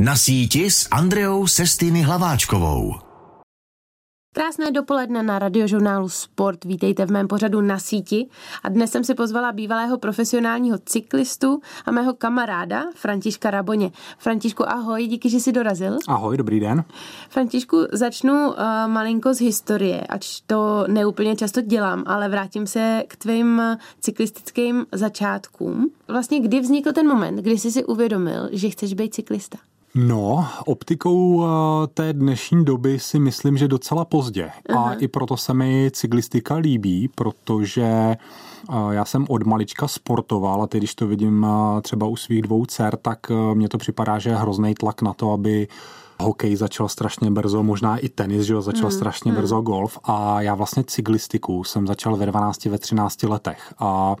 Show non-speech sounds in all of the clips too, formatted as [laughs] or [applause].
Na síti s Andreou Sestýny Hlaváčkovou. Krásné dopoledne na radiožurnálu Sport. Vítejte v mém pořadu na síti. A dnes jsem si pozvala bývalého profesionálního cyklistu a mého kamaráda Františka Raboně. Františku, ahoj, díky, že jsi dorazil. Ahoj, dobrý den. Františku, začnu uh, malinko z historie, ač to neúplně často dělám, ale vrátím se k tvým cyklistickým začátkům. Vlastně kdy vznikl ten moment, kdy jsi si uvědomil, že chceš být cyklista? No, optikou eh, té dnešní doby si myslím, že docela pozdě. Aha. A i proto se mi cyklistika líbí, protože eh, já jsem od malička sportoval a teď, když to vidím eh, třeba u svých dvou dcer, tak mně to připadá, že je hrozný tlak na to, aby hokej začal strašně brzo, možná i tenis, že jo, začal hmm. strašně hmm. brzo golf a já vlastně cyklistiku jsem začal ve 12, ve 13 letech a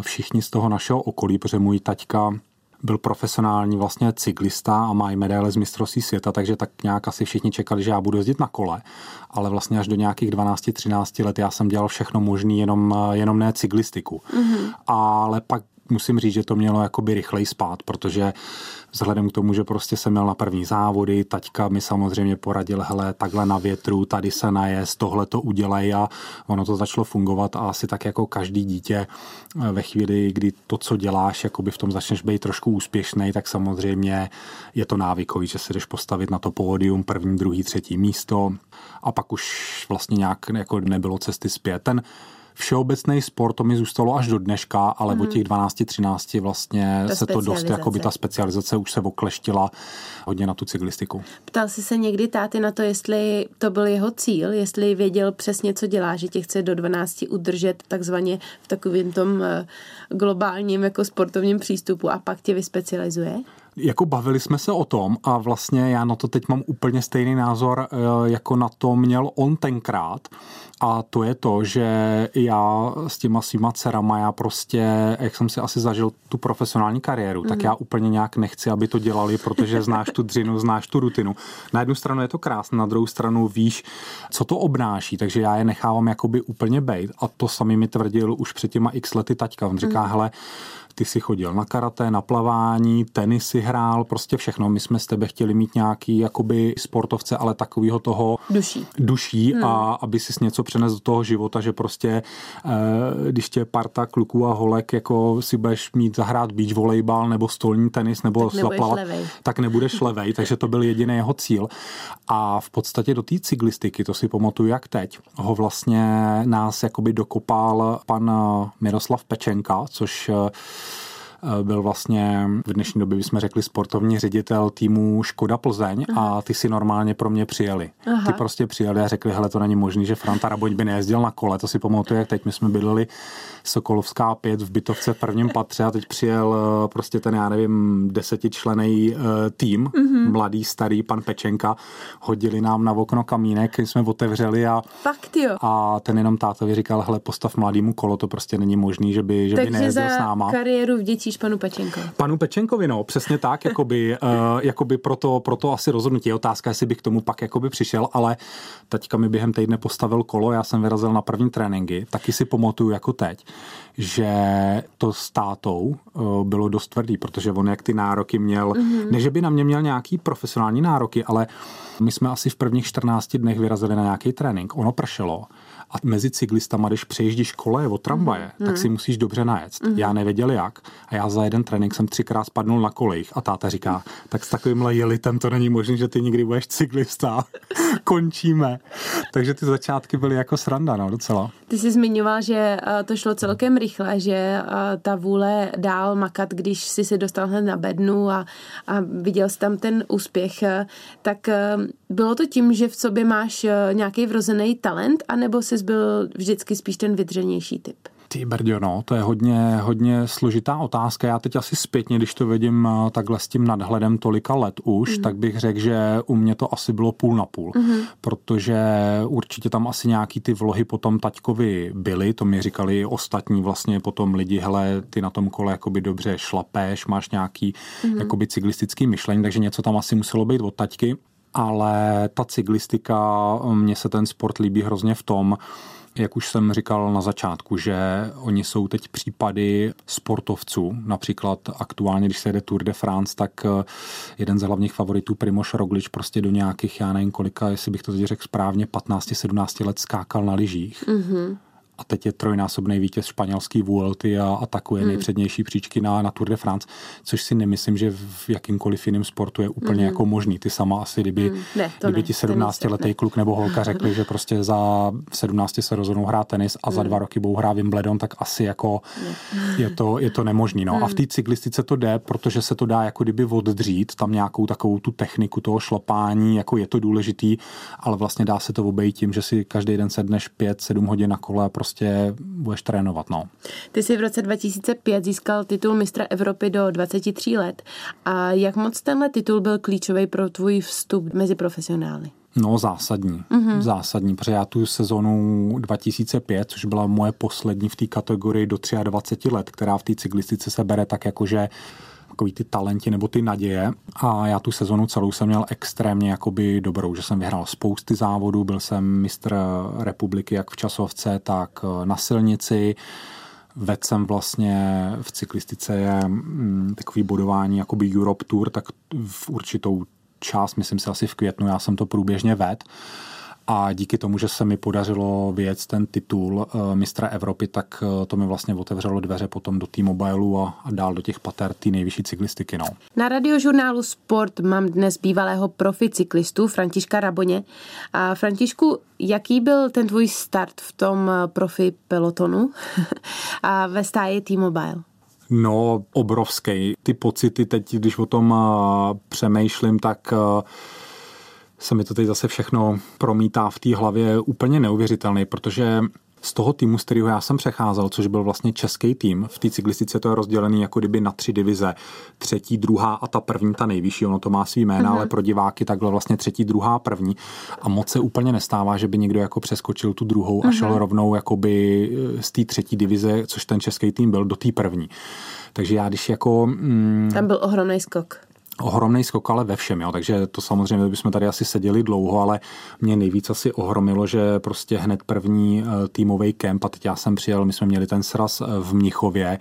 všichni z toho našeho okolí, protože můj taťka byl profesionální vlastně cyklista a má i medaile z mistrovství světa, takže tak nějak asi všichni čekali, že já budu jezdit na kole, ale vlastně až do nějakých 12-13 let já jsem dělal všechno možné, jenom, jenom ne cyklistiku. Mm-hmm. Ale pak musím říct, že to mělo jakoby rychleji spát, protože vzhledem k tomu, že prostě jsem měl na první závody, taťka mi samozřejmě poradil, hele, takhle na větru, tady se najest, tohle to udělej a ono to začalo fungovat a asi tak jako každý dítě eh, ve chvíli, kdy to, co děláš, jakoby v tom začneš být trošku úspěšný, tak samozřejmě je to návykový, že se jdeš postavit na to pódium, první, druhý, třetí místo a pak už vlastně nějak jako nebylo cesty zpět. Ten všeobecný sport, to mi zůstalo až do dneška, ale mm. od těch 12-13 vlastně ta se to dost, jako by ta specializace už se okleštila hodně na tu cyklistiku. Ptal jsi se někdy táty na to, jestli to byl jeho cíl, jestli věděl přesně, co dělá, že tě chce do 12 udržet takzvaně v takovém tom eh, globálním jako sportovním přístupu a pak tě vyspecializuje? Jako bavili jsme se o tom a vlastně já na to teď mám úplně stejný názor, eh, jako na to měl on tenkrát. A to je to, že já s těma svýma dcerama, já prostě, jak jsem si asi zažil tu profesionální kariéru, mm. tak mhm. já úplně nějak nechci, aby to dělali, protože znáš tu dřinu, znáš tu rutinu. Na jednu stranu je to krásné, na druhou stranu víš, co to obnáší, takže já je nechávám jakoby úplně bejt. A to sami mi tvrdil už před těma x lety taťka. On říká, mm. hele, ty si chodil na karate, na plavání, tenis si hrál, prostě všechno. My jsme s tebe chtěli mít nějaký jakoby sportovce, ale takového toho duší, duší hmm. a aby si něco přenes do toho života, že prostě eh, když tě parta kluků a holek jako si budeš mít zahrát beach volejbal nebo stolní tenis nebo tak zaplavat, levej. tak nebudeš [laughs] levej, takže to byl jediný jeho cíl. A v podstatě do té cyklistiky, to si pamatuju jak teď, ho vlastně nás jakoby dokopal pan Miroslav Pečenka, což Eh, byl vlastně v dnešní době bychom řekli sportovní ředitel týmu Škoda Plzeň Aha. a ty si normálně pro mě přijeli. Aha. Ty prostě přijeli a řekli, hele, to není možný, že Franta Raboň by nejezdil na kole, to si pamatuju, jak teď my jsme bydleli Sokolovská 5 v bytovce v prvním patře a teď přijel eh, prostě ten, já nevím, desetičlený uh, tým, mm-hmm. mladý, starý, pan Pečenka, hodili nám na okno kamínek, který jsme otevřeli a, Fakt jo. a ten jenom tátovi říkal, hele, postav mladýmu kolo, to prostě není možný, že by, že by nejezdil s náma. kariéru vděčí vděčíš panu Pečenkovi? Panu Pečenkovi, no, přesně tak, jakoby, uh, [laughs] jakoby proto, proto asi rozhodnutí. Je otázka, jestli bych k tomu pak jakoby přišel, ale teďka mi během týdne postavil kolo, já jsem vyrazil na první tréninky, taky si pamatuju jako teď, že to s tátou uh, bylo dost tvrdý, protože on jak ty nároky měl, mm-hmm. ne, že by na mě měl nějaký profesionální nároky, ale my jsme asi v prvních 14 dnech vyrazili na nějaký trénink. Ono pršelo a mezi cyklistama, když přejíždíš koleje od tramvaje, mm. tak si musíš dobře najet. Mm. Já nevěděl jak a já za jeden trénink jsem třikrát spadnul na kolejích a táta říká, tak s takovýmhle jelitem to není možné, že ty nikdy budeš cyklista. [laughs] Končíme. Takže ty začátky byly jako sranda, no, docela. Ty jsi zmiňoval, že eh, to šlo celkem rychle, že eh, ta vůle dál makat, když jsi se dostal hned na bednu a, a viděl jsi tam ten úspěch, eh, tak bylo to tím, že v sobě máš nějaký vrozený talent, anebo jsi byl vždycky spíš ten vydřenější typ? Ty brďo, no, to je hodně, hodně složitá otázka. Já teď asi zpětně, když to vidím eh, takhle s tím nadhledem tolika let už, mm. tak bych řekl, že u mě to asi bylo půl na půl, mm. protože určitě tam asi nějaký ty vlohy potom taťkovi byly, to mi říkali ostatní vlastně potom lidi, hele, ty na tom kole jakoby dobře šlapeš, máš nějaký mm. jakoby cyklistický myšlení, takže něco tam asi muselo být od taťky, ale ta cyklistika, mně se ten sport líbí hrozně v tom, jak už jsem říkal na začátku, že oni jsou teď případy sportovců. Například aktuálně, když se jde Tour de France, tak eh, jeden z hlavních favoritů Primoš Roglič prostě do nějakých, já nevím kolika, jestli bych to teď řekl správně, 15-17 let skákal na lyžích. Mm-hmm a teď je trojnásobný vítěz španělský Vuelty a atakuje hmm. nejpřednější příčky na, na Tour de France, což si nemyslím, že v jakýmkoliv jiném sportu je úplně hmm. jako možný. Ty sama asi, kdyby, hmm. ne, kdyby ne, ti 17-letý kluk nebo holka řekli, že prostě za 17 se rozhodnou hrát tenis a hmm. za dva roky budou hrát Wimbledon, tak asi jako je to, je to nemožný. No. Hmm. A v hmm. té cyklistice to jde, protože se to dá jako kdyby oddřít, tam nějakou takovou tu techniku toho šlapání, jako je to důležitý, ale vlastně dá se to obejít tím, že si každý den sedneš 5-7 hodin na kole a prostě prostě budeš trénovat. No. Ty jsi v roce 2005 získal titul mistra Evropy do 23 let. A jak moc tenhle titul byl klíčový pro tvůj vstup mezi profesionály? No zásadní, mm-hmm. zásadní, protože já tu sezonu 2005, což byla moje poslední v té kategorii do 23 let, která v té cyklistice se bere tak jakože takový ty talenti nebo ty naděje. A já tu sezonu celou jsem měl extrémně jakoby dobrou, že jsem vyhrál spousty závodů, byl jsem mistr republiky jak v časovce, tak na silnici, Vedl jsem vlastně v cyklistice je mm, takový bodování jakoby Europe Tour, tak v určitou část, myslím si asi v květnu, já jsem to průběžně ved a díky tomu, že se mi podařilo věc ten titul uh, mistra Evropy, tak uh, to mi vlastně otevřelo dveře potom do T-Mobileu a, a dál do těch pater té nejvyšší cyklistiky. No. Na radiožurnálu Sport mám dnes bývalého profi cyklistu Františka Raboně. A Františku, jaký byl ten tvůj start v tom eh, profi pelotonu [laughs] a ve stáji T-Mobile? No, obrovský. Ty pocity teď, když o tom přemýšlím, tak se mi to teď zase všechno promítá v té hlavě úplně neuvěřitelný, protože z toho týmu, z kterého já jsem přecházel, což byl vlastně český tým, v té cyklistice to je rozdělený jako kdyby na tři divize. Třetí, druhá a ta první, ta nejvyšší, ono to má svý jména, mm-hmm. ale pro diváky takhle vlastně třetí, druhá, první. A moc se úplně nestává, že by někdo jako přeskočil tu druhou mm-hmm. a šel mhm. rovnou jakoby eh, z té třetí divize, což ten český tým byl, do té první. Takže já když jako... Mm, Tam byl ohromný skok ohromný skok, ale ve všem, jo. takže to samozřejmě bychom tady asi seděli dlouho, ale mě nejvíc asi ohromilo, že prostě hned první eh, týmový kemp a teď já jsem přijel, my jsme měli ten sraz eh, v Mnichově,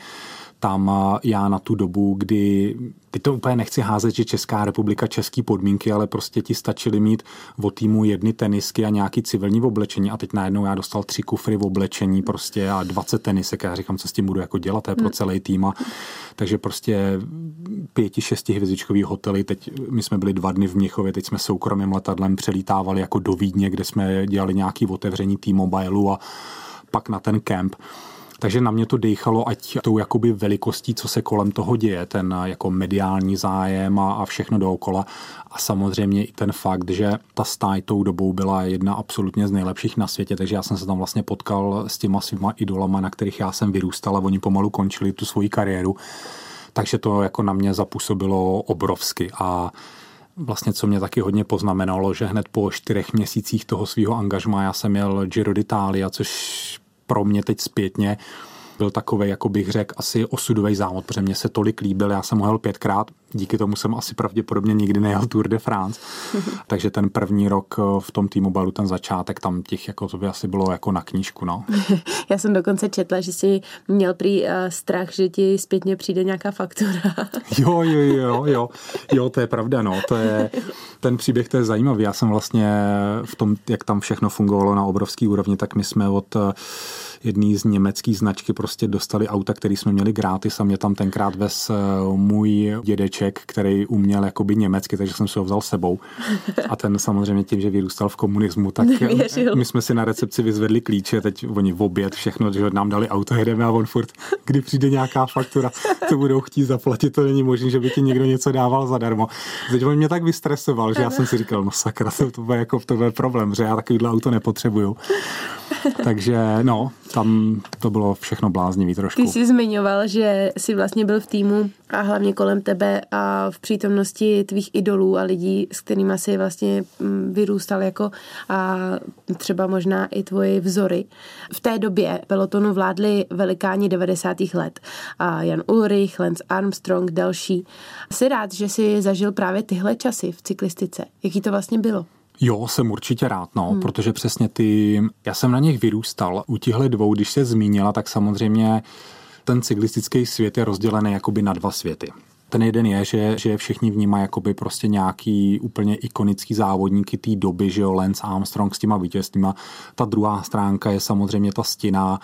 tam já na tu dobu, kdy teď to úplně nechci házet, že Česká republika, český podmínky, ale prostě ti stačili mít o týmu jedny tenisky a nějaký civilní oblečení a teď najednou já dostal tři kufry v oblečení prostě a 20 tenisek a já říkám, co s tím budu jako dělat, to je pro hmm. celý tým a takže prostě pěti, šesti hvězdičkový hotely, teď my jsme byli dva dny v Měchově, teď jsme soukromým letadlem přelítávali jako do Vídně, kde jsme dělali nějaký otevření T-Mobileu a pak na ten kemp. Takže na mě to dechalo, ať tou jakoby velikostí, co se kolem toho děje, ten jako mediální zájem a, a všechno dookola. A samozřejmě i ten fakt, že ta stáj tou dobou byla jedna absolutně z nejlepších na světě, takže já jsem se tam vlastně potkal s těma svýma idolama, na kterých já jsem vyrůstal a oni pomalu končili tu svoji kariéru. Takže to jako na mě zapůsobilo obrovsky a vlastně co mě taky hodně poznamenalo, že hned po čtyřech měsících toho svého angažma já jsem měl Giro d'Italia, což pro mě teď zpětně byl takový, jako bych řekl, asi osudový závod, protože mě se tolik líbil, já jsem ho jel pětkrát, díky tomu jsem asi pravděpodobně nikdy nejel Tour de France, [laughs] takže ten první rok eh, v tom týmu balu, ten začátek, tam těch, jako to by asi bylo jako na knížku, no. [laughs] já jsem dokonce četla, že jsi měl prý uh, strach, že ti zpětně přijde nějaká faktura. [laughs] jo, jo, jo, jo, jo, to je pravda, no, to je, ten příběh, to je zajímavý, já jsem vlastně v tom, jak tam všechno fungovalo na obrovský úrovni, tak my jsme od uh, jedný z německý značky prostě dostali auta, který jsme měli gratis a mě tam tenkrát ves eh, můj dědeček, který uměl jakoby německy, takže jsem si ho vzal sebou. A ten samozřejmě tím, že vyrůstal v komunismu, tak Nevěřil. my jsme si na recepci vyzvedli klíče, teď oni v oběd všechno, že nám dali auto, jedeme a on furt, kdy přijde nějaká faktura, to budou chtít zaplatit, to není možné, že by ti někdo něco dával zadarmo. Teď on mě tak vystresoval, že já jsem si říkal, no sakra, to, to bude jako to bude problém, že já takovýhle auto nepotřebuju. Takže no, tam to bylo všechno bláznivý trošku. Ty jsi zmiňoval, že jsi vlastně byl v týmu a hlavně kolem tebe a v přítomnosti tvých idolů a lidí, s kterými jsi vlastně mm, vyrůstal jako a třeba možná i tvoje vzory. V té době pelotonu vládli velikáni 90. let. A Jan Ulrich, Lance Armstrong, další. Jsi rád, že jsi zažil právě tyhle časy v cyklistice. Jaký to vlastně bylo? Jo, jsem určitě rád, no, hmm. protože přesně ty, já jsem na nich vyrůstal. U těchto dvou, když se zmínila, tak samozřejmě ten cyklistický svět je rozdělený jakoby na dva světy. Ten jeden je, že, že všichni vnímají jakoby prostě nějaký úplně ikonický závodníky té doby, že jo, Lance Armstrong s těma vítězstvíma. Ta druhá stránka je samozřejmě ta stina,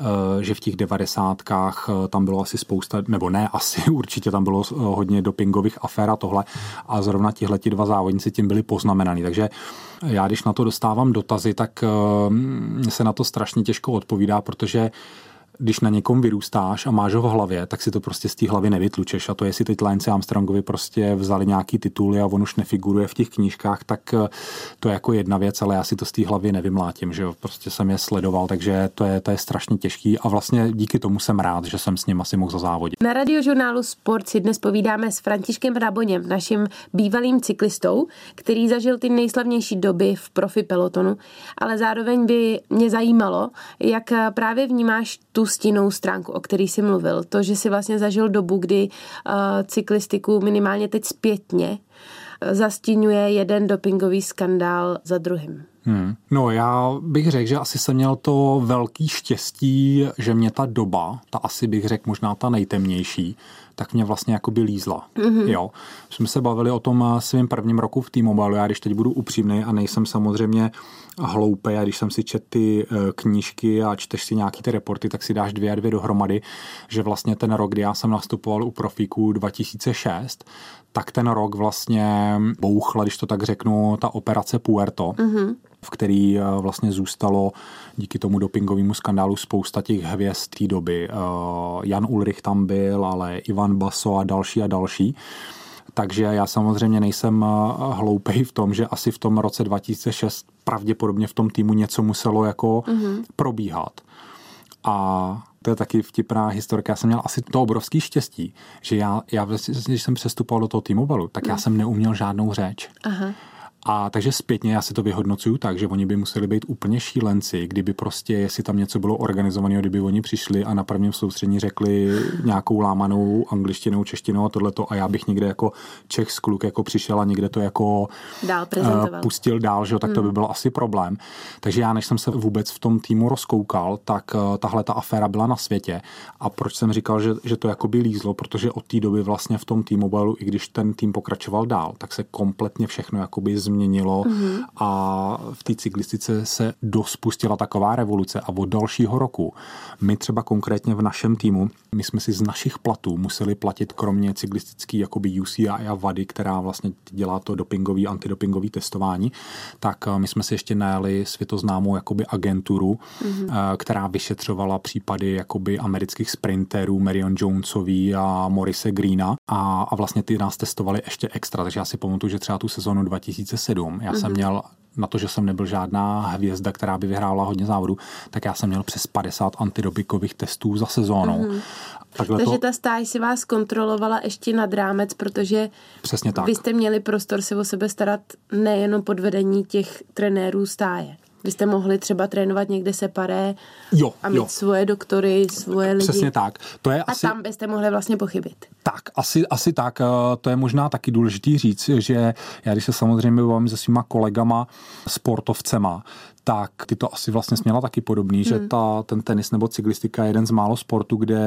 eh, že v těch devadesátkách eh, tam bylo asi spousta, nebo ne asi, [laughs] určitě tam bylo eh, hodně dopingových afér a tohle a zrovna tihle dva závodníci tím byli poznamenaný. Takže já když na to dostávám dotazy, tak se na to strašně těžko odpovídá, protože když na někom vyrůstáš a máš ho v hlavě, tak si to prostě z té hlavy nevytlučeš. A to, jestli teď Lance Armstrongovi prostě vzali nějaký tituly a on už nefiguruje v těch knížkách, tak eh, to je jako jedna věc, ale já si to z té hlavy nevymlátím, že jo. Prostě jsem je sledoval, takže to je, to je strašně těžký a vlastně díky tomu jsem rád, že jsem s ním asi mohl zazávodit. Na radiožurnálu Sport si dnes povídáme s Františkem Raboněm, naším bývalým cyklistou, který zažil ty nejslavnější doby v profi pelotonu, ale zároveň by mě zajímalo, jak právě vnímáš tu stinnou stránku, o který jsi mluvil. To, že si vlastně zažil dobu, kdy uh, cyklistiku minimálně teď zpětně uh, zastínuje jeden dopingový skandál za druhým. Hmm. No já bych řekl, že asi jsem měl to velký štěstí, že mě ta doba, ta asi bych řekl možná ta nejtemnější, tak mě vlastně jako by lízla. Mm-hmm. Jo. Jsme se bavili o tom eh, svým prvním roku v T-Mobile, já když teď budu upřímný a nejsem samozřejmě hloupý a když jsem si čet ty eh, knížky a čteš si nějaký ty reporty, tak si dáš dvě a dvě dohromady, že vlastně ten rok, kdy já jsem nastupoval u profíků 2006, tak ten rok vlastně bouchla, když to tak řeknu, ta operace Puerto, mm-hmm. V který eh, vlastně zůstalo díky tomu dopingovému skandálu spousta těch hvězd té doby. Eh, Jan Ulrich tam byl, ale Ivan Baso a další a další. Takže já samozřejmě nejsem eh, hloupej v tom, že asi v tom roce 2006 pravděpodobně v tom týmu něco muselo jako mm-hmm. probíhat. A to je taky vtipná historka. Já jsem měl asi to obrovský štěstí, že já, já když jsem přestupoval do toho T-Mobile, tak já mm. jsem neuměl žádnou řeč. Aha. A takže zpětně já si to vyhodnocuju tak, že oni by museli být úplně šílenci, kdyby prostě, jestli tam něco bylo organizovaného, kdyby oni přišli a na prvním soustřední řekli nějakou lámanou angličtinou, češtinou a tohleto a já bych někde jako Čech z kluk jako přišel a někde to jako dál uh, pustil dál, že jo, tak to by hmm. byl asi problém. Takže já, než jsem se vůbec v tom týmu rozkoukal, tak uh, tahle ta aféra byla na světě. A proč jsem říkal, že, že to jako by lízlo, protože od té doby vlastně v tom T-Mobile, i když ten tým pokračoval dál, tak se kompletně všechno jakoby změnilo změnilo mm-hmm. a v té cyklistice se dospustila taková revoluce a od dalšího roku my třeba konkrétně v našem týmu, my jsme si z našich platů museli platit kromě cyklistický jakoby UCI a VADY, která vlastně dělá to dopingový, antidopingový testování, tak eh, my jsme si ještě najali světoznámou jakoby agenturu, mm-hmm. která vyšetřovala případy jakoby amerických sprinterů Marion Jonesový a Morise Greena a, a vlastně ty nás testovali ještě extra, takže já si pamatuju, že třeba tu sezonu 2007 2007. Já mm-hmm. jsem mhm. měl na to, že jsem nebyl žádná hvězda, která by vyhrála hodně závodů, tak já jsem měl přes 50 antidobikových testů za sezónou. Mm-hmm. Takhle Takže to... ta stáj si vás kontrolovala ještě nad rámec, protože Přesně tak. vy jste měli prostor se o sebe starat nejenom pod vedení těch trenérů stáje. Vy jste mohli třeba trénovat někde separé jo, a mít jo. svoje doktory, svoje lidi. Přesně tak. To je a asi... tam byste mohli vlastně pochybit. Tak, asi, asi tak. Eh, to je možná taky důležitý říct, že já když se samozřejmě bavím se svýma kolegama, sportovcema, tak ty to asi vlastně směla taky podobný, hmm. že ta, ten tenis nebo cyklistika je jeden z málo sportů, kde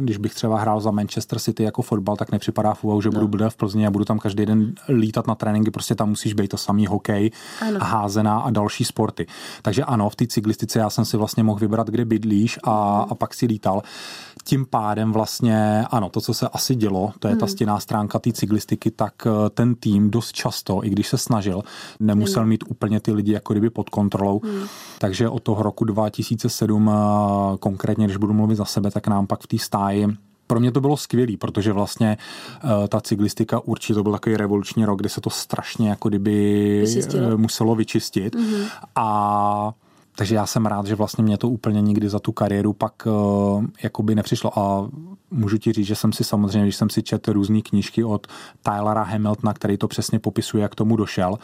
když bych třeba hrál za Manchester City jako fotbal, tak nepřipadá v úvahu, že no. budu být v Plzni a budu tam každý den lítat na tréninky, prostě tam musíš být to samý hokej, ano. házená a další sporty. Takže ano, v té cyklistice já jsem si vlastně mohl vybrat, kde bydlíš a, hmm. a pak si lítal. Tím pádem vlastně, ano, to, co se asi dělo, to je hmm. ta stěná stránka té cyklistiky, tak eh, ten tým dost často, i když se snažil, nemusel hmm. mít úplně ty lidi jako kdyby pod kontrolou. Hmm. Takže od toho roku 2007, eh, konkrétně, když budu mluvit za sebe, tak nám pak v té stáji pro mě to bylo skvělé, protože vlastně uh, ta cyklistika určitě to byl takový revoluční rok, kdy se to strašně jako kdyby Vyčistilo. muselo vyčistit. Mm-hmm. A takže já jsem rád, že vlastně mě to úplně nikdy za tu kariéru pak uh, jakoby nepřišlo a můžu ti říct, že jsem si samozřejmě, když jsem si četl různé knížky od Tylera Hamiltona, který to přesně popisuje, jak tomu došel,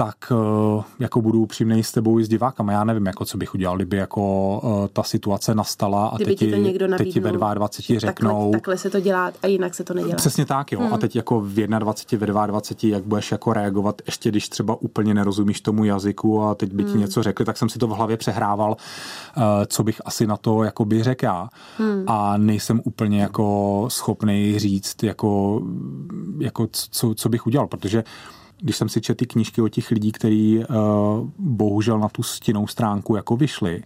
tak eh, jako budu upřímný s tebou i s divákama. Já nevím, jako co bych udělal, kdyby jako uh, ta situace nastala a kdyby teď, ti, někdo teď ti ve 22 řeknou... Takhle, takhle se to dělá a jinak se to nedělá. Přesně tak, jo. Hmm. A teď jako v 21, ve 22, jak budeš jako reagovat, ještě když třeba úplně nerozumíš tomu jazyku a teď by ti hmm. něco řekli, tak jsem si to v hlavě přehrával, uh, co bych asi na to jako by řekl já. Hmm. A nejsem úplně jako schopný říct, jako, jako co, co bych udělal, protože když jsem si četl ty knížky o těch lidí, kteří uh, bohužel na tu stinnou stránku jako vyšli,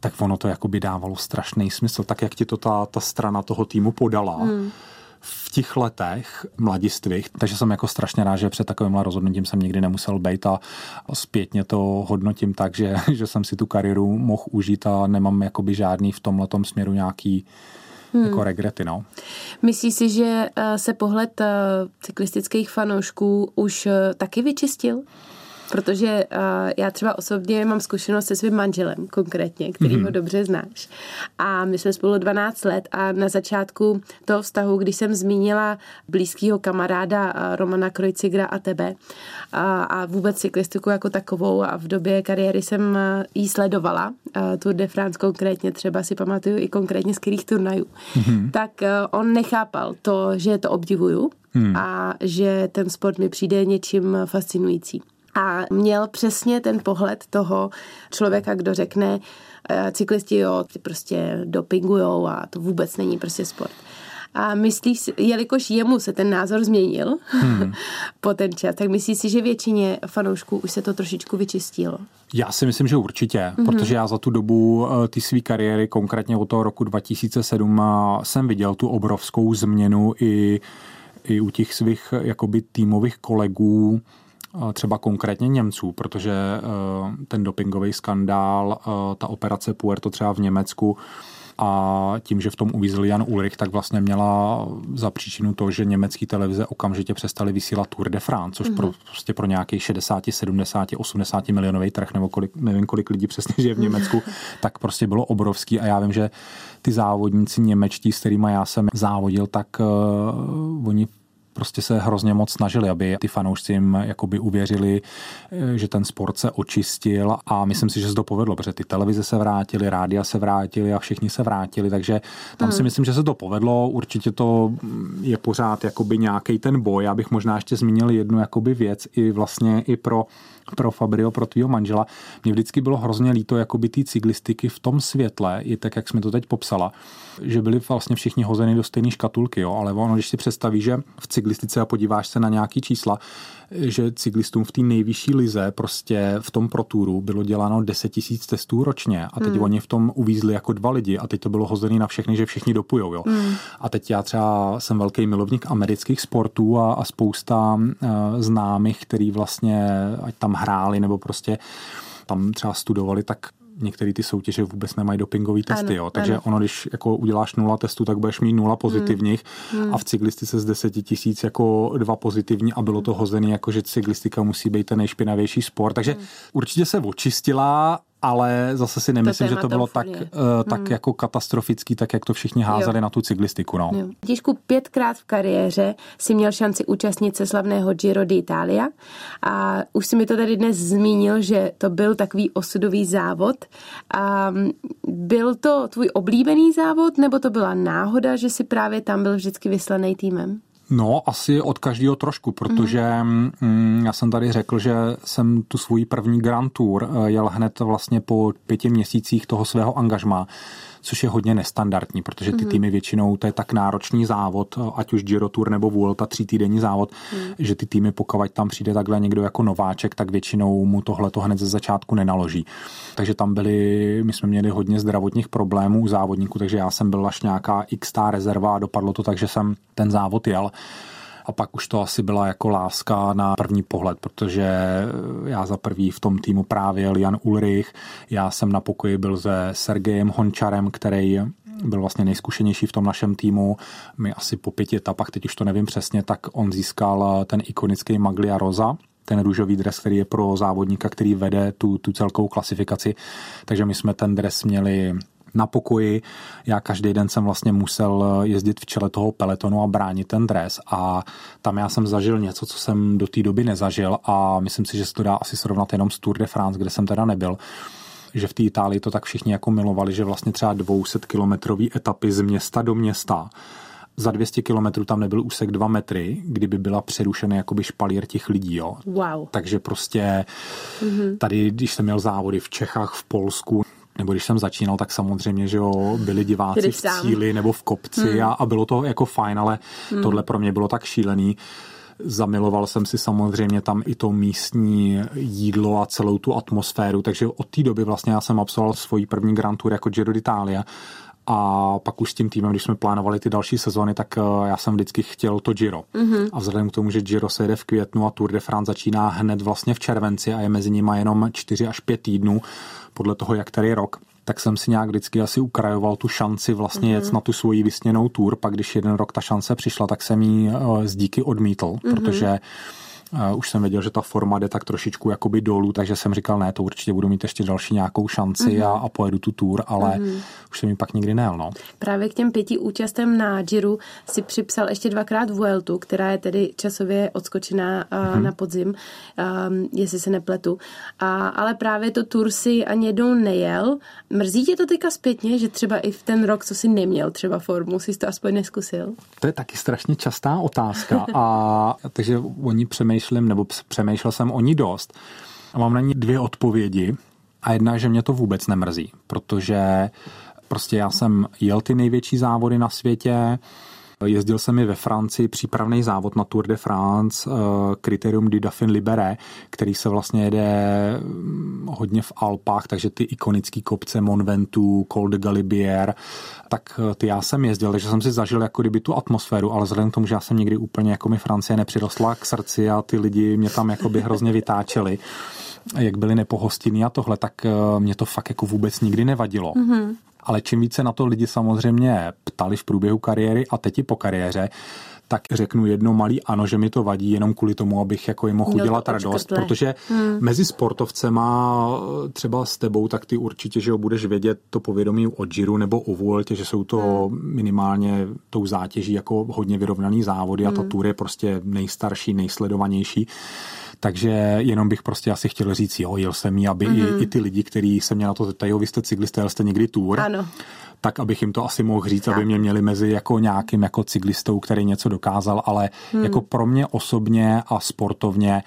tak ono to jako by dávalo strašný smysl, tak jak ti to ta, ta strana toho týmu podala. Hmm v těch letech mladistvých, takže jsem jako strašně rád, že před takovým rozhodnutím jsem nikdy nemusel být a zpětně to hodnotím tak, že, [laughs] že jsem si tu kariéru mohl užít a nemám jakoby žádný v tomhle směru nějaký hmm. jako regrety. No. Myslíš si, že eh, se pohled eh, cyklistických fanoušků už eh, taky vyčistil? Protože uh, já třeba osobně mám zkušenost se svým manželem konkrétně, který mm-hmm. ho dobře znáš. A my jsme spolu 12 let a na začátku toho vztahu, když jsem zmínila blízkého kamaráda uh, Romana Krojcigra a tebe a, a vůbec cyklistiku jako takovou a v době kariéry jsem uh, jí sledovala, uh, Tour de France konkrétně třeba si pamatuju i konkrétně z kterých turnajů, mm-hmm. tak uh, on nechápal to, že to obdivuju mm. a že ten sport mi přijde něčím fascinující a měl přesně ten pohled toho člověka, kdo řekne, eh, cyklisti jo, ty prostě dopingujou a to vůbec není prostě sport. A myslíš jelikož jemu se ten názor změnil hmm. [laughs] po ten čas, tak myslíš si, že většině fanoušků už se to trošičku vyčistilo? Já si myslím, že určitě, mm-hmm. protože já za tu dobu eh, ty své kariéry, konkrétně od toho roku 2007, eh, jsem viděl tu obrovskou změnu i, i u těch svých jakoby týmových kolegů, třeba konkrétně Němců, protože eh, ten dopingový skandál, eh, ta operace Puerto třeba v Německu, a tím, že v tom uvízl Jan Ulrich, tak vlastně měla za příčinu to, že německý televize okamžitě přestali vysílat Tour de France, což mm-hmm. pro, prostě pro nějaký 60, 70, 80 milionový trh, nebo kolik, nevím kolik lidí přesně žije v Německu, [laughs] tak prostě bylo obrovský a já vím, že ty závodníci němečtí, s kterými já jsem závodil, tak uh, oni prostě se hrozně moc snažili, aby ty fanoušci jim jakoby uvěřili, eh, že ten sport se očistil a myslím si, že se to povedlo, protože ty televize se vrátily, rádia se vrátily a všichni se vrátili, takže tam hmm. si myslím, že se to povedlo. Určitě to je pořád jakoby nějaký ten boj. Já bych možná ještě zmínil jednu jakoby věc i vlastně i pro pro Fabrio, pro tvýho manžela. Mně vždycky bylo hrozně líto jakoby ty cyklistiky v tom světle, i tak, jak jsme to teď popsala, že byli vlastně všichni hozeni do stejné škatulky, jo? ale ono, když si představí, že v cyklistice a podíváš se na nějaký čísla, že cyklistům v té nejvyšší lize prostě v tom proturu bylo děláno 10 tisíc testů ročně a teď hmm. oni v tom uvízli jako dva lidi a teď to bylo hozený na všechny, že všichni dopujou. Jo. Hmm. A teď já třeba jsem velký milovník amerických sportů a, a spousta uh, známých, který vlastně ať tam hráli nebo prostě tam třeba studovali, tak některé ty soutěže vůbec nemají dopingové testy, ano, jo. Takže ano. ono, když jako uděláš nula testů, tak budeš mít nula pozitivních hmm. hmm. a v cyklistice z deseti tisíc jako dva pozitivní a bylo to hozený jako, že cyklistika musí být ten nejšpinavější sport. Takže hmm. určitě se očistila ale zase si nemyslím, to že to bylo tak, uh, tak hmm. jako katastrofický, tak jak to všichni házeli jo. na tu cyklistiku. No. Tížku pětkrát v kariéře si měl šanci účastnit se slavného Giro d'Italia a už si mi to tady dnes zmínil, že to byl takový osudový závod. A byl to tvůj oblíbený závod, nebo to byla náhoda, že si právě tam byl vždycky vyslaný týmem? No, asi od každého trošku, protože mm. já jsem tady řekl, že jsem tu svůj první Grand Tour eh, jel hned vlastně po pěti měsících toho svého angažma což je hodně nestandardní, protože ty mm. týmy většinou, to je tak náročný závod, ať už Giro Tour nebo Vuelta, tří týdenní závod, mm. že ty týmy, pokud tam přijde takhle někdo jako nováček, tak většinou mu tohle to hned ze začátku nenaloží. Takže tam byli, my jsme měli hodně zdravotních problémů u závodníků, takže já jsem byl až nějaká x rezerva a dopadlo to tak, že jsem ten závod jel a pak už to asi byla jako láska na první pohled, protože já za prvý v tom týmu právě Jan Ulrich, já jsem na pokoji byl se Sergejem Hončarem, který byl vlastně nejzkušenější v tom našem týmu. My asi po pěti etapách, teď už to nevím přesně, tak on získal ten ikonický Maglia Rosa, ten růžový dres, který je pro závodníka, který vede tu, tu celkou klasifikaci. Takže my jsme ten dres měli na pokoji. Já každý den jsem vlastně musel jezdit v čele toho peletonu a bránit ten dres a tam já jsem zažil něco, co jsem do té doby nezažil a myslím si, že se to dá asi srovnat jenom s Tour de France, kde jsem teda nebyl že v té Itálii to tak všichni jako milovali, že vlastně třeba 200 kilometrový etapy z města do města za 200 kilometrů tam nebyl úsek 2 metry, kdyby byla přerušena jakoby špalír těch lidí. Jo. Wow. Takže prostě mm-hmm. tady, když jsem měl závody v Čechách, v Polsku, nebo když jsem začínal, tak samozřejmě, že jo, byli diváci v cíli nebo v kopci hmm. a, a bylo to jako fajn, ale hmm. tohle pro mě bylo tak šílený. Zamiloval jsem si samozřejmě tam i to místní jídlo a celou tu atmosféru, takže od té doby vlastně já jsem absolvoval svoji první Grand Tour jako Giro d'Italia a pak už s tím týmem, když jsme plánovali ty další sezóny, tak eh, já jsem vždycky chtěl to Giro. Mm-hmm. A vzhledem k tomu, že Giro se jede v květnu a Tour de France začíná hned vlastně v červenci a je mezi nimi jenom 4 až 5 týdnů, podle toho, jak tady je rok, tak jsem si nějak vždycky asi ukrajoval tu šanci vlastně mm-hmm. jet na tu svoji vysněnou tour, pak když jeden rok ta šance přišla, tak jsem ji eh, z díky odmítl, mm-hmm. protože Uh, už jsem věděl, že ta forma jde tak trošičku jakoby dolů, takže jsem říkal, ne, to určitě budu mít ještě další nějakou šanci mm-hmm. a, a pojedu tu tour, ale mm-hmm. už jsem mi pak nikdy nejel. No. Právě k těm pěti účastem na Giro si připsal ještě dvakrát Vueltu, která je tedy časově odskočená uh, mm-hmm. na podzim, um, jestli se nepletu. A, ale právě to tour si ani jednou nejel. Mrzí tě to teďka zpětně, že třeba i v ten rok, co si neměl třeba formu, jsi to aspoň neskusil? To je taky strašně častá otázka a takže oni přemýšlí přemýšlím, nebo přemýšlel jsem o ní dost. A mám na ní dvě odpovědi. A jedna, že mě to vůbec nemrzí, protože prostě já jsem jel ty největší závody na světě, Jezdil jsem i ve Francii přípravný závod na Tour de France, Criterium eh, du Dauphin Libéré, který se vlastně jede mm, hodně v Alpách, takže ty ikonické kopce Mont Ventoux, Col de Galibier, tak eh, ty já jsem jezdil, takže jsem si zažil jako kdyby tu atmosféru, ale vzhledem k tomu, že já jsem někdy úplně jako mi Francie nepřirostla k srdci a ty lidi mě tam jako by hrozně vytáčeli, jak byli nepohostinní a tohle, tak eh, mě to fakt jako vůbec nikdy nevadilo. Mm-hmm ale čím více na to lidi samozřejmě ptali v průběhu kariéry a teď i po kariéře, tak řeknu jedno malý ano, že mi to vadí jenom kvůli tomu, abych jako jim mohl udělat radost, protože hmm. mezi sportovcema třeba s tebou, tak ty určitě, že ho budeš vědět to povědomí o Giro nebo o Vueltě, že jsou to hmm. minimálně tou zátěží jako hodně vyrovnaný závody hmm. a ta hmm. tour je prostě nejstarší, nejsledovanější. Takže jenom bych prostě asi chtěl říct, jo, jel jsem jí, aby mm-hmm. i, i ty lidi, kteří se mě na to zeptají, vy jste cyklista, jel jste někdy tour. Ano tak abych jim to asi mohl říct, tak. aby mě měli mezi jako nějakým jako cyklistou, který něco dokázal, ale hmm. jako pro mě osobně a sportovně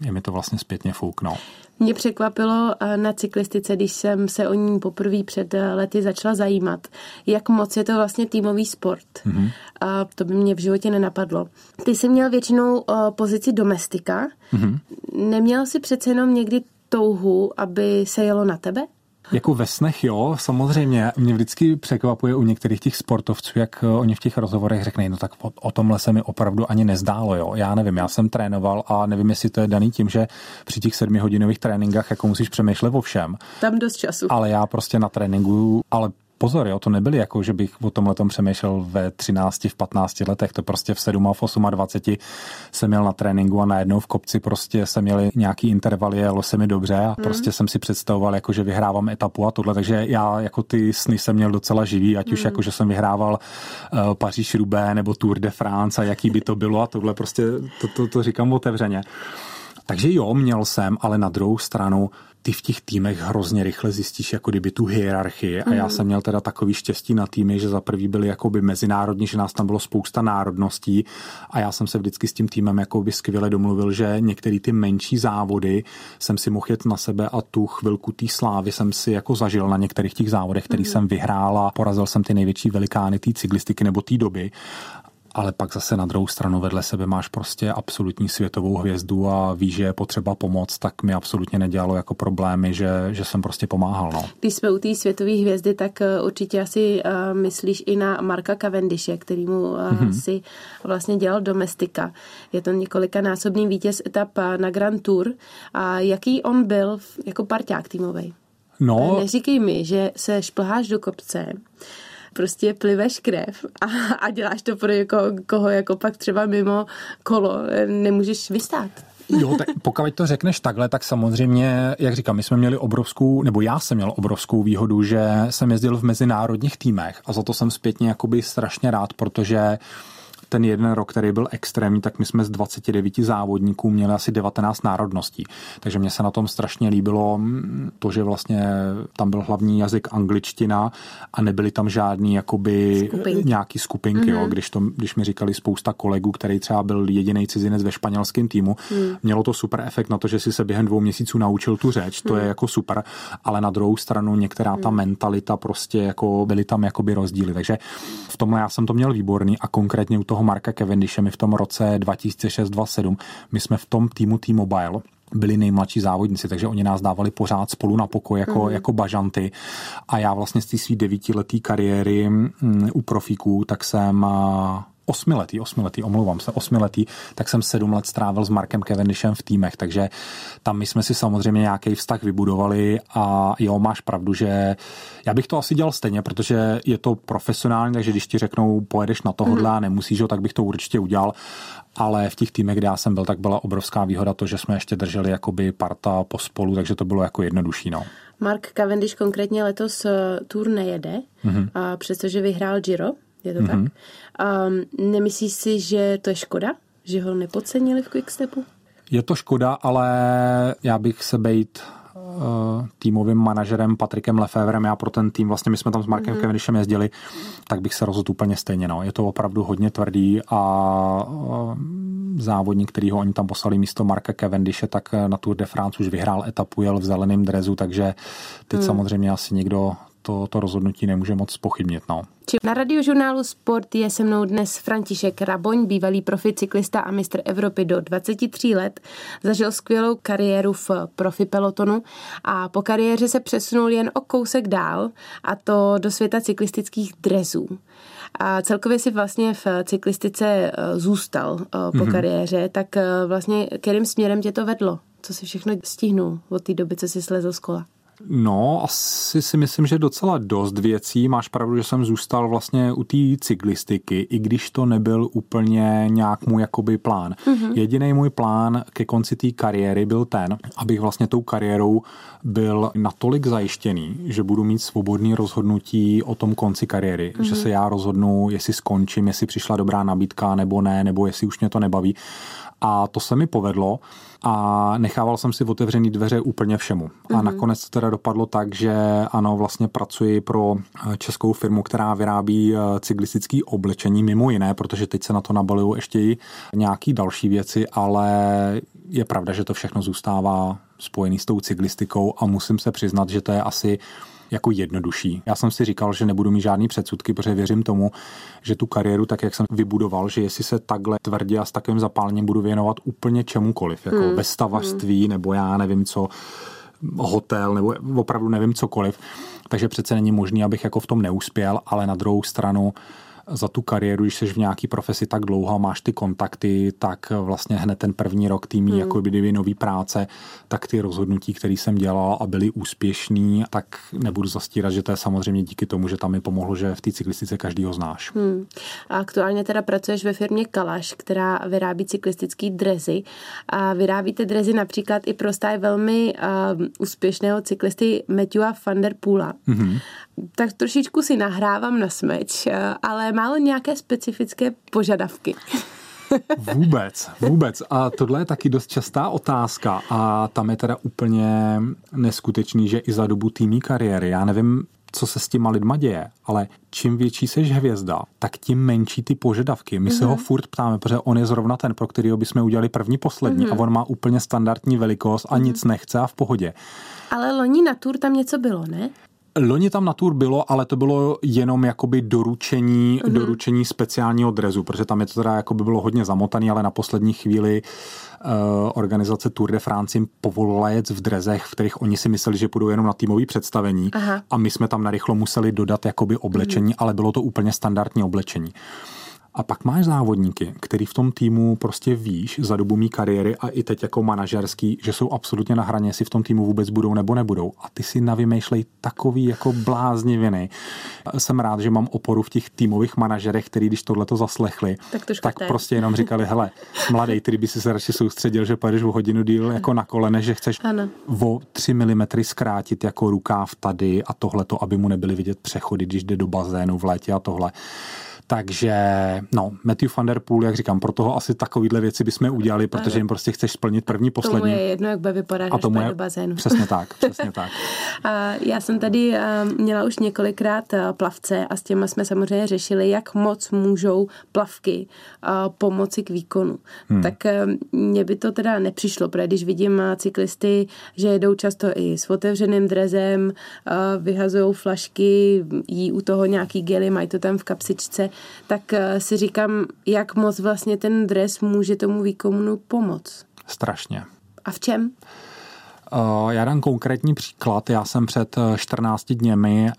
je mi to vlastně zpětně foukno. Mě překvapilo eh, na cyklistice, když jsem se o ní poprvé před eh, lety začala zajímat, jak moc je to vlastně týmový sport. Mm-hmm. A to by mě v životě nenapadlo. Ty jsi měl většinou eh, pozici domestika. Mm-hmm. Neměl jsi přece jenom někdy touhu, aby se jelo na tebe? Jako ve snech, jo, samozřejmě. Mě vždycky překvapuje u některých těch sportovců, jak eh, oni v těch rozhovorech řekne, no tak o, o tomhle se mi opravdu ani nezdálo, jo. Já nevím, já jsem trénoval a nevím, jestli to je daný tím, že při těch sedmihodinových tréninkách jako musíš přemýšlet o všem. Tam dost času. Ale já prostě na tréninku, ale pozor, jo, to nebyly jako, že bych o tomhle tom přemýšlel ve 13, v 15 letech, to prostě v 7 a v 28 jsem měl na tréninku a najednou v kopci prostě jsem měl nějaký intervaly, jelo se mi dobře a hmm. prostě jsem si představoval, jako, že vyhrávám etapu a tohle, takže já jako ty sny jsem měl docela živý, ať už hmm. jako, že jsem vyhrával uh, Paříž Roubaix nebo Tour de France a jaký by to bylo a tohle prostě, to, to, to říkám otevřeně. Takže jo, měl jsem, ale na druhou stranu ty v těch týmech hrozně rychle zjistíš jako kdyby tu hierarchii a já mhm. jsem měl teda takový štěstí na týmy, že za prvý byli jakoby mezinárodní, že nás tam bylo spousta národností a já jsem se vždycky s tím týmem jakoby skvěle domluvil, že některé ty menší závody jsem si mohl jet na sebe a tu chvilku té slávy jsem si jako zažil na některých těch závodech, který mm. jsem vyhrál a porazil jsem ty největší velikány té cyklistiky nebo té doby ale pak zase na druhou stranu vedle sebe máš prostě absolutní světovou hvězdu a víš, že je potřeba pomoc, tak mi absolutně nedělalo jako problémy, že, že jsem prostě pomáhal. No. Když jsme u té světové hvězdy, tak eh, určitě asi uh, myslíš i na Marka Cavendishe, kterýmu uh, mm-hmm. si vlastně dělal domestika. Je to několikanásobný vítěz etap na Grand Tour. A jaký on byl jako parťák týmový? No. Neříkej mi, že se šplháš do kopce prostě pliveš krev a, a děláš to pro někoho, koho jako pak třeba mimo kolo nemůžeš vystát. Jo, tak pokud to řekneš takhle, tak samozřejmě, jak říkám, my jsme měli obrovskou, nebo já jsem měl obrovskou výhodu, že jsem jezdil v mezinárodních týmech a za to jsem zpětně jakoby strašně rád, protože ten jeden rok, který byl extrémní, tak my jsme z 29 závodníků měli asi 19 národností. Takže mně se na tom strašně líbilo mm, to, že vlastně tam byl hlavní jazyk angličtina a nebyly tam žádný jakoby skupinky. nějaký skupinky. Mm-hmm. Jo. Mhm. Když, to, když mi říkali spousta kolegů, který třeba byl jediný cizinec ve španělském týmu, mm. mělo to super efekt na to, že si se během dvou měsíců naučil tu řeč, to mm. je mhm. jako super, ale na druhou stranu některá ta mm. mentalita prostě jako byly tam jakoby rozdíly. Takže v tomhle já jsem to měl výborný a konkrétně u toho Marka Cavendishe my v tom roce 2006-2007, my jsme v tom týmu T-Mobile byli nejmladší závodníci, takže oni nás dávali pořád spolu na pokoj jako, mm. jako bažanty a já vlastně z té své devítiletý kariéry m, mm, u profíků, tak jsem osmiletý, osmiletý, omlouvám se, osmiletý, tak jsem sedm let strávil s Markem Cavendishem v týmech, takže tam my jsme si samozřejmě nějaký vztah vybudovali a jo, máš pravdu, že já bych to asi dělal stejně, protože je to profesionální, takže když ti řeknou, pojedeš na tohle mm-hmm. a nemusíš ho, tak bych to určitě udělal, ale v těch týmech, kde já jsem byl, tak byla obrovská výhoda to, že jsme ještě drželi jakoby parta pospolu, takže to bylo jako jednodušší. No. Mark Cavendish konkrétně letos eh, tour nejede, mm-hmm. a přestože vyhrál Giro, je to mm-hmm. tak? Um, nemyslíš si, že to je škoda, že ho nepodcenili v Quickstepu? Je to škoda, ale já bych se bejt uh, týmovým manažerem Patrikem Lefevrem, já pro ten tým, vlastně my jsme tam s Markem mm-hmm. Cavendishem jezdili, tak bych se rozhodl úplně stejně. No. Je to opravdu hodně tvrdý a uh, závodník, který ho oni tam poslali místo Marka Cavendishe, tak na Tour de France už vyhrál etapu, jel v zeleném drezu, takže teď mm. samozřejmě asi někdo to, to rozhodnutí nemůže moc pochybnit. No. Na radiožurnálu Sport je se mnou dnes František Raboň, bývalý profi cyklista a mistr Evropy do 23 let. Zažil skvělou kariéru v profi pelotonu a po kariéře se přesunul jen o kousek dál a to do světa cyklistických drezů. A celkově si vlastně v cyklistice eh, zůstal eh, po mm-hmm. kariéře, tak eh, vlastně kterým směrem tě to vedlo? Co si všechno stihnul od té doby, co jsi slezl z kola? No, asi si myslím, že docela dost věcí. Máš pravdu, že jsem zůstal vlastně u té cyklistiky, i když to nebyl úplně nějak můj jakoby plán. Mm-hmm. Jediný můj plán ke konci té kariéry byl ten, abych vlastně tou kariérou byl natolik zajištěný, že budu mít svobodný rozhodnutí o tom konci kariéry. Mm-hmm. Že se já rozhodnu, jestli skončím, jestli přišla dobrá nabídka nebo ne, nebo jestli už mě to nebaví. A to se mi povedlo a nechával jsem si otevřený dveře úplně všemu. A mm-hmm. nakonec to teda dopadlo tak, že ano, vlastně pracuji pro eh, českou firmu, která vyrábí eh, cyklistický oblečení mimo jiné, protože teď se na to nabalují ještě i nějaký další věci, ale je pravda, že to všechno zůstává spojený s tou cyklistikou a musím se přiznat, že to je asi jako jednodušší. Já jsem si říkal, že nebudu mít žádný předsudky, protože věřím tomu, že tu kariéru, tak jak jsem vybudoval, že jestli se takhle tvrdě a s takovým zapálením budu věnovat úplně čemukoliv, jako hmm. ve stavařství hmm. nebo já nevím co, hotel nebo opravdu nevím cokoliv, takže přece není možný, abych jako v tom neuspěl, ale na druhou stranu za tu kariéru, když jsi v nějaký profesi tak dlouho, máš ty kontakty, tak vlastně hned ten první rok týmí hmm. jako by nový práce, tak ty rozhodnutí, které jsem dělal a byly úspěšný, tak nebudu zastírat, že to je samozřejmě díky tomu, že tam mi pomohlo, že v té cyklistice každý ho znáš. Hmm. A aktuálně teda pracuješ ve firmě Kalaš, která vyrábí cyklistický drezy a vyrábíte drezy například i pro stáj velmi uh, úspěšného cyklisty Matthewa van der Poola. Hmm. Tak trošičku si nahrávám na smeč, ale málo nějaké specifické požadavky. [laughs] Vůbec, vůbec. A tohle je taky dost častá otázka a tam je teda úplně neskutečný, že i za dobu týmí kariéry, já nevím, co se s těma lidma děje, ale čím větší seš hvězda, tak tím menší ty požadavky. My mm-hmm. se ho mhm. furt ptáme, protože on je zrovna ten, pro kterého bychom udělali první, poslední mm-hmm. a on má úplně standardní velikost a mm-hmm. nic nechce a v pohodě. Ale loni na tour tam něco bylo, ne? Loni tam na tour bylo, ale to bylo jenom jakoby doručení, mm-hmm. doručení speciálního drezu, protože tam je to teda jakoby bylo hodně zamotaný, ale na poslední chvíli uh, organizace Tour de France jim povolila jet v drezech, v kterých oni si mysleli, že půjdou jenom na týmový představení Aha. a my jsme tam narychlo museli dodat jakoby oblečení, mm-hmm. ale bylo to úplně standardní oblečení. A pak máš závodníky, který v tom týmu prostě víš za dobu mý kariéry a i teď jako manažerský, že jsou absolutně na hraně, jestli v tom týmu vůbec budou nebo nebudou. A ty si navymýšlej takový jako blázniviny. Jsem rád, že mám oporu v těch týmových manažerech, který když tohle to zaslechli, tak, to tak prostě jenom říkali, hele, mladý, ty by si se radši soustředil, že pojedeš o hodinu díl jako na kolene, že chceš ano. o 3 mm zkrátit jako rukáv tady a tohleto, aby mu nebyly vidět přechody, když jde do bazénu v létě a tohle. Takže, no, Matthew van der Poel, jak říkám, pro toho asi takovýhle věci bychom udělali, protože jim prostě chceš splnit první, poslední. Tomu je jedno, jak bude vypadat, a tomu je, do bazénu. Přesně tak, [laughs] přesně tak. a já jsem tady měla už několikrát plavce a s těma jsme samozřejmě řešili, jak moc můžou plavky pomoci k výkonu. Hmm. Tak mně by to teda nepřišlo, protože když vidím cyklisty, že jedou často i s otevřeným drezem, vyhazují flašky, jí u toho nějaký gely, mají to tam v kapsičce, tak eh, si říkám, jak moc vlastně ten dres může tomu výkonu pomoct. Strašně. A v čem? Uh, já dám konkrétní příklad. Já jsem před 14 eh, dněmi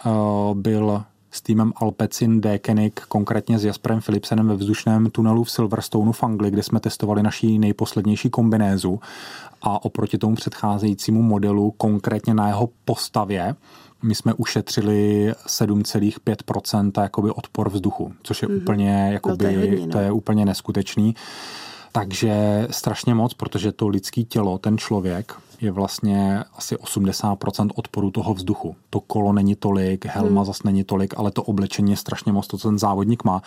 byl s týmem Alpecin Dekenik, konkrétně s Jasperem Philipsenem ve vzdušném tunelu v Silverstoneu v Anglii, kde jsme testovali naší nejposlednější kombinézu a oproti tomu předcházejícímu modelu, konkrétně na jeho postavě, my jsme ušetřili 7,5% jakoby odpor vzduchu, což je mm-hmm. úplně, jakoby, no to, je hodně, no. to je úplně neskutečný. Takže strašně moc, protože to lidský tělo, ten člověk, je vlastně asi 80% odporu toho vzduchu. To kolo není tolik, helma hmm. zase není tolik, ale to oblečení je strašně moc, to, co ten závodník má.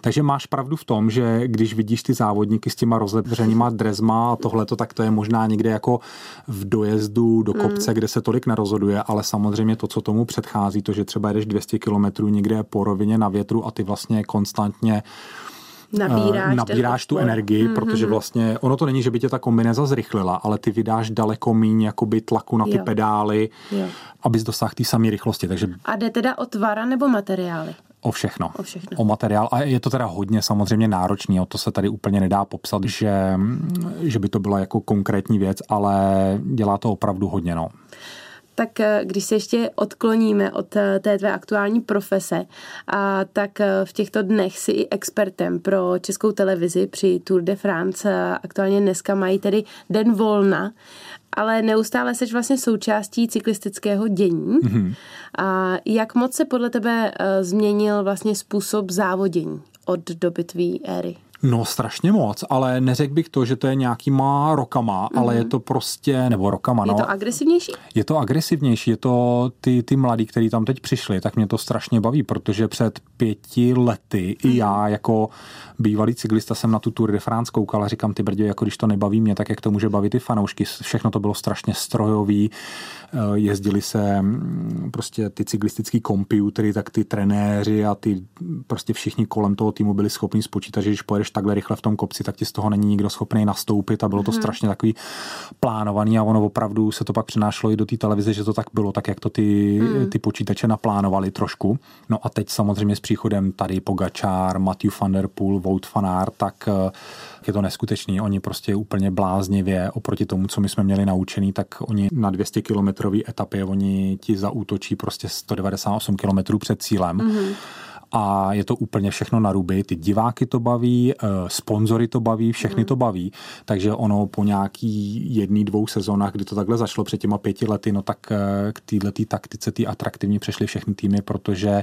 Takže máš pravdu v tom, že když vidíš ty závodníky s těma rozevřenýma drezma a tohleto, tak to je možná někde jako v dojezdu do kopce, hmm. kde se tolik nerozhoduje, ale samozřejmě to, co tomu předchází, to, že třeba jedeš 200 kilometrů někde po rovině na větru a ty vlastně konstantně nabíráš, nabíráš tu energii, mm-hmm. protože vlastně ono to není, že by tě ta kombineza zrychlila, ale ty vydáš daleko míň jakoby tlaku na ty jo. pedály, jo. abys dosáhl té samé rychlosti. Takže... A jde teda o tvara nebo materiály? O všechno. O všechno. O materiál. A je to teda hodně samozřejmě náročný. O to se tady úplně nedá popsat, že, že by to byla jako konkrétní věc, ale dělá to opravdu hodně. No tak eh, když se ještě odkloníme od eh, té tvé aktuální profese, a tak eh, v těchto dnech si i expertem pro českou televizi při Tour de France. Aktuálně dneska mají tedy den volna, ale neustále jsi vlastně součástí cyklistického dění. Mm-hmm. A jak moc se podle tebe změnil vlastně způsob závodění od doby tvý éry? No strašně moc, ale neřekl bych to, že to je nějakýma rokama, mm-hmm. ale je to prostě, nebo rokama, no. Je to agresivnější? Je to agresivnější, je to ty, ty mladí, kteří tam teď přišli, tak mě to strašně baví, protože před pěti lety mm-hmm. i já jako bývalý cyklista jsem na tu Tour de France koukal a říkám, ty brdě, jako když to nebaví mě, tak jak to může bavit ty fanoušky. Všechno to bylo strašně strojový, eh, jezdili se mm, prostě ty cyklistický komputery, tak ty trenéři a ty prostě všichni kolem toho týmu byli schopni spočítat, že když pojedeš takhle rychle v tom kopci, tak ti z toho není nikdo schopný nastoupit a bylo to mm-hmm. strašně takový plánovaný a ono opravdu se to pak přenášelo i do té televize, že to tak bylo, tak jak to ty, mm. ty počítače naplánovali trošku. No a teď samozřejmě s příchodem tady Pogačár, Matthew van der Poel, Wout van Aert, tak eh, je to neskutečný. Oni prostě úplně bláznivě oproti tomu, co my jsme měli naučený, tak oni na 200 kilometrový etapě oni ti zaútočí prostě 198 kilometrů před cílem. Mm-hmm a je to úplně všechno na ruby. Ty diváky to baví, eh, sponzory to baví, všechny mm. to baví, takže ono po nějaký jedný, dvou sezónách, kdy to takhle zašlo před těma pěti lety, no tak eh, k této taktice, ty atraktivní přešly všechny týmy, protože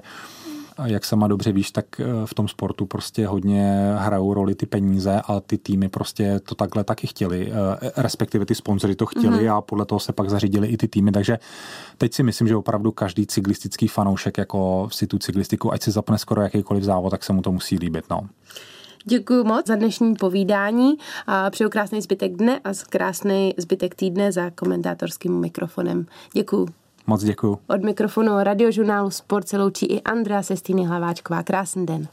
jak sama dobře víš, tak eh, v tom sportu prostě hodně hrajou roli ty peníze a ty týmy prostě to takhle taky chtěli, eh, respektive ty sponzory to chtěli mm-hmm. a podle toho se pak zařídili i ty týmy, takže teď si myslím, že opravdu každý cyklistický fanoušek jako si tu cyklistiku, ať si zapne skoro jakýkoliv závod, tak se mu to musí líbit. No. Děkuji moc za dnešní povídání a přeju krásný zbytek dne a krásný zbytek týdne za komentátorským mikrofonem. Děkuji. Moc děkuji. Od mikrofonu radiožurnálu Sport se loučí i Andrea Sestýny Hlaváčková. Krásný den.